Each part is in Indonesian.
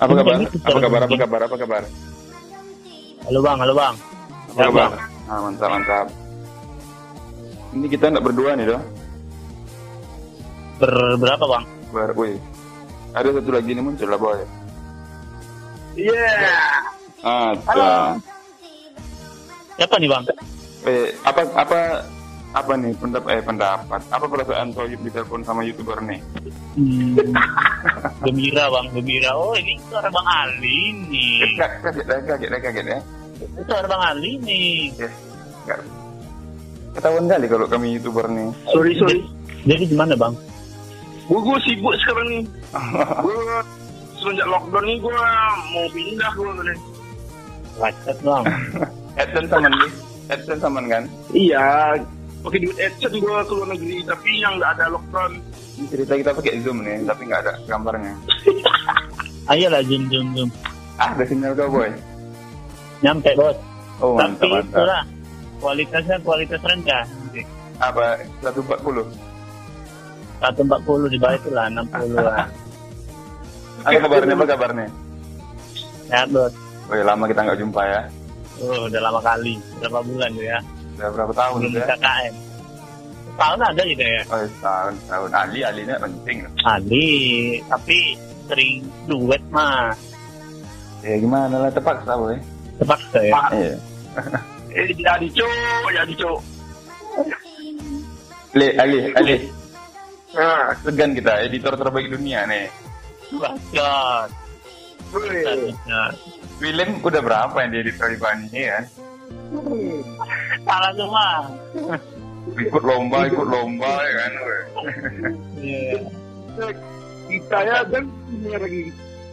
Apa kabar? Gitu, Apa kabar? Apa kabar? Apa kabar? Halo bang, halo bang. Apa kabar? Bang. Ah, mantap, mantap. Ini kita nggak berdua nih, doh. Ber berapa bang? Bar, wih. Ada satu lagi nih muncul lah, boy. Iya. Ada. Siapa nih bang? Eh, apa apa apa nih pendapat eh pendapat apa perasaan Toyib ditelepon sama youtuber nih Hmm, gembira bang, gembira. Oh ini suara bang Ali nih. kaget kaget kaget kaget ya Itu suara bang Ali nih. Nggak. ketahuan kali kalau kami youtuber nih Sorry sorry. Jadi gimana bang? Gue gue sibuk sekarang nih. gue semenjak lockdown nih gue mau pindah gue nih. Lacet bang. AdSense saman nih AdSense saman kan Iya. Pakai duit AdSense gue ke luar negeri tapi yang nggak ada lockdown. ini cerita kita pakai zoom nih tapi nggak ada gambarnya Ayolah zoom zoom zoom. ah ada sinyal kau boy Nyampe bos. oh mantap Tapi mantap itulah kualitasnya kualitas rendah. apa 140 Satu empat puluh di bawah itu lah enam puluh lah. apa kabarnya apa kabarnya Sehat bos. oh ya, lama kita nggak jumpa ya Oh, udah lama kali. Berapa bulan tuh ya? Udah berapa tahun Belum ya KKN. Tahun ada gitu ya. oh tahun tahun Ali alinya penting Ali, tapi sering duet mah. ya gimana lah terpaksa boy Terpaksa ya. iya Eh jadi cok, jadi cok. Ali Ali Ali Nah, segan kita editor terbaik dunia nih boleh. Harusnya. Willem udah berapa yang di editor Ibani ya Salah semua. ikut lomba ikut lomba ya kan Iya. Kita ya dan ini lagi.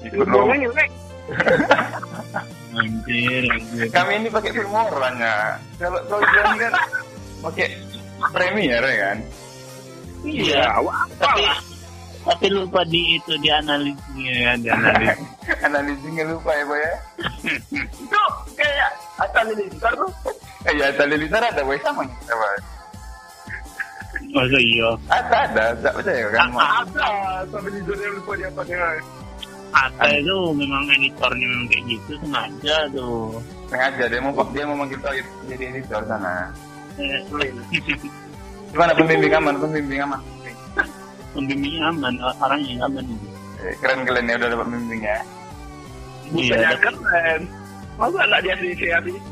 ikut lomba. Anjir, kami ini pakai filmoran ya kalau kalau Ibani kan pakai premier ya kan Iya. wah, Tapi apa? tapi lupa di itu di analisnya ya, di analis. analisisnya lupa ya boy ya Itu kayak asal ini tuh. eh ya tadi lisan ada boy sama nih apa Masa iya. ada ada tak percaya kan? Ada sampai di zona lupa dia apa dia. Ata itu memang editornya memang kayak gitu sengaja tuh. sengaja dia mau dia mau manggil jadi editor sana Eh, gimana pembimbing aman pembimbing aman Pembimbingnya aman, orangnya aman. Eh, keren kalian ya udah dapat pembimbing ya Bukannya Iya, keren. Masa anak dia di CABC?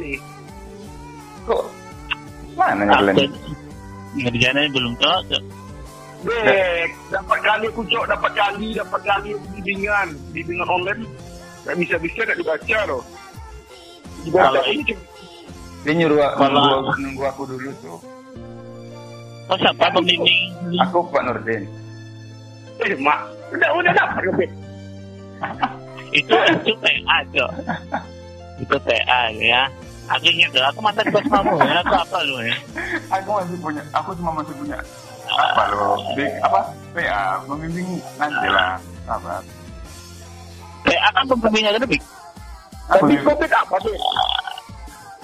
Kok mana nih kalian takut. Ngerjainnya belum cocok. Dek, dapat kali kucok, dapat kali, dapat kali bimbingan, bimbingan online. Gak bisa-bisa gak dibaca loh. Dibaca ini cuma dia nyuruh Kalau- nunggu, nunggu aku dulu tuh Oh siapa pembimbing? aku Pak Nurdin eh mak, udah udah dapat lebih. itu itu PA cok. Itu PA ya. Aku ingat tuh, aku mantan bos kamu ya, aku apa lu ya? aku masih punya aku cuma masih punya apa lo di apa PA membimbing nanti lah apa PA kan pembimbingnya kan lebih. Tapi juga- covid apa tuh?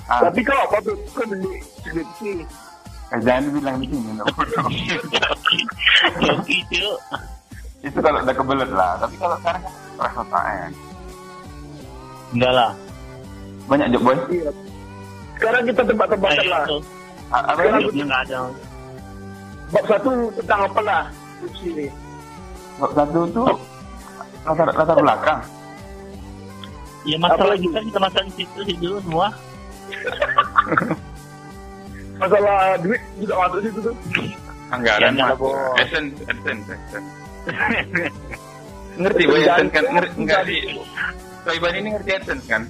ah, Tapi kalau apa tuh, kau beli skripsi. eh, jangan dibilang di sini. Joki cok. itu kalau udah kebelet lah tapi kalau sekarang kan keras otaknya Enggak lah. banyak job boy Iya. Sekarang kita tebak-tebakan Kayak lah. itu. Apa Jobnya nggak ada. Bab satu tentang apa lah? Bab satu tuh latar latar belakang Ya masalah kita kita masalah di situ sih dulu semua. Masalah duit juga masuk situ tuh. anggaran Ya, masuk essence essence ngerti boy essence kan ngerti enggak sih Soiban ini ngerti essence kan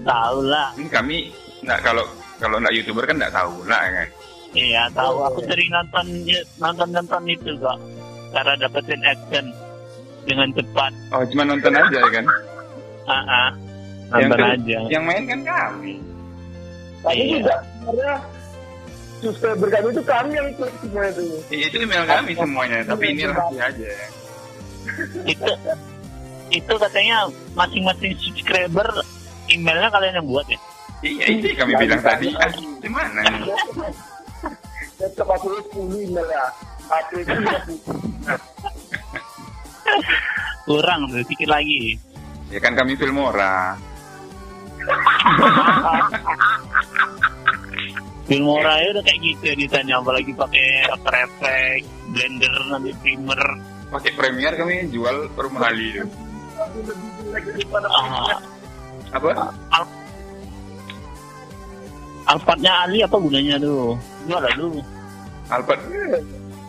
Tahu lah. ini kami nggak kalau kalau nggak youtuber kan nggak tahu lah kan Iya tahu. Aku sering nonton nonton nonton itu kok. Cara dapetin action dengan cepat. oh cuma nonton aja ya kan Ah ah. yang, Nonton ke- aja. yang main kan kami Tapi Iya. juga sebenarnya subscriber kami itu kami yang ikut semua itu. Ya, itu email kami semuanya tapi ini rahasia aja itu itu katanya masing-masing subscriber emailnya kalian yang buat ya iya itu yang kami bilang tadi gimana Tetap aku 10 email ya. Aku itu 50. kurang tuh sedikit lagi Ya kan kami Filmora. Filmora ya udah kayak gitu ya ditanya apalagi pakai After Effects, Blender, nanti Premiere. Pakai Premiere kami jual per mahali itu. Apa? Al- Alphardnya Ali apa gunanya tuh? Lah dulu. Alphard.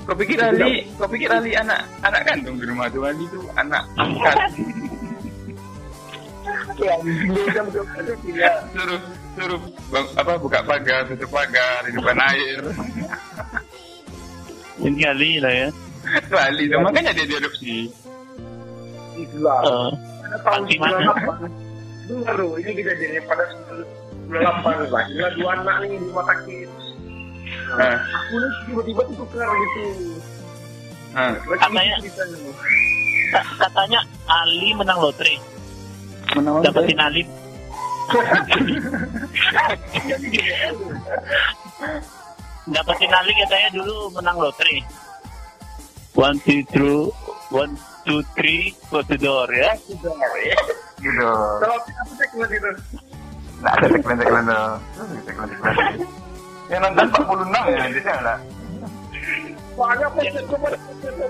Kau pikir Ali, kau pikir Ali anak anak kandung di rumah tuh Ali tuh anak angkat. Ya, dia betul tidak. suruh suruh bang, apa buka pagar tutup pagar di depan air Ini Ali lah ya. Ali tuh makanya dia diadopsi Itulah. Eh, Pada tahun Anti mana? 98 Dengar loh, ini kejadiannya pada 98 lah. Ini dua anak nih di rumah sakit. nah, Aku nih tiba-tiba tukar gitu. nah. Katanya- ka- katanya Ali menang lotre. Menang Dapetin Ali. Dapetin Ali katanya dulu menang lotre. One two three, one two three, go to door ya. gitu Kalau aku cek itu. Nggak ada tagline tagline tuh tagline tagline yang nonton 46 ya di sana lah Banyak pencet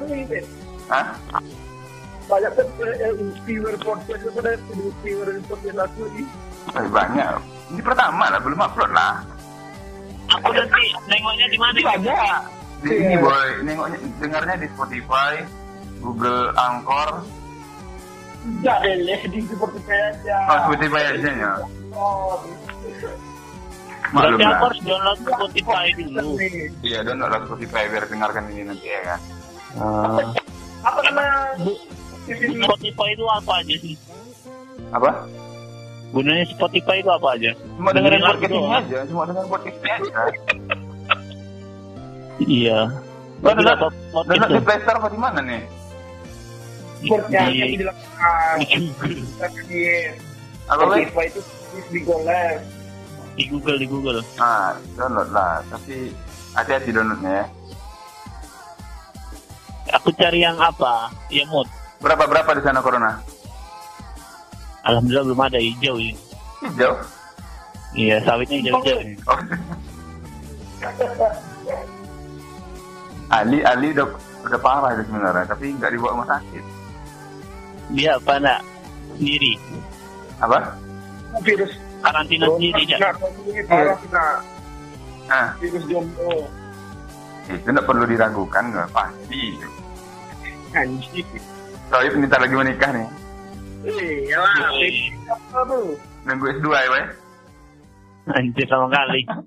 ini deh. Hah? Banyak pencet eh, viewer podcast pada viewer podcast aku ini. Masih banyak ini pertama lah belum upload lah Aku nanti nengoknya di mana? banyak di Iya. ini boy nengoknya dengarnya di Spotify Google Anchor Tidak deh, di seperti kayak aja. oh Spotify aja ya Oh, maklum Berarti aku harus download Spotify dulu. iya download Spotify biar dengarkan ini nanti ya kan Ah, Apa namanya? Spotify itu apa aja sih? apa Gunanya Spotify itu apa aja? cuma dengerin podcast ini aja cuma dengerin podcast ini aja Iya. Apa podcast download di tuh? Play Store apa di mana nih Seperti yang Di- dilakukan. di? Spotify itu di Golem. Di Google, di Google. ah download lah tapi hati-hati downloadnya ya Aku cari yang apa? Ya mood. berapa berapa di sana corona Alhamdulillah belum ada hijau ini. hijau Iya, sawitnya hijau-hijau. ini. Oh. Ali Ali udah udah parah itu sebenarnya tapi nggak dibawa rumah sakit Dia apa nak? Sendiri. apa Virus Karantina sendiri ya. Nah, Virus jomblo. itu nggak perlu diragukan nggak pasti Anjing. Soalnya bentar lagi menikah nih Iya lah. Nunggu S2 ya Boy? Anjir sama kali.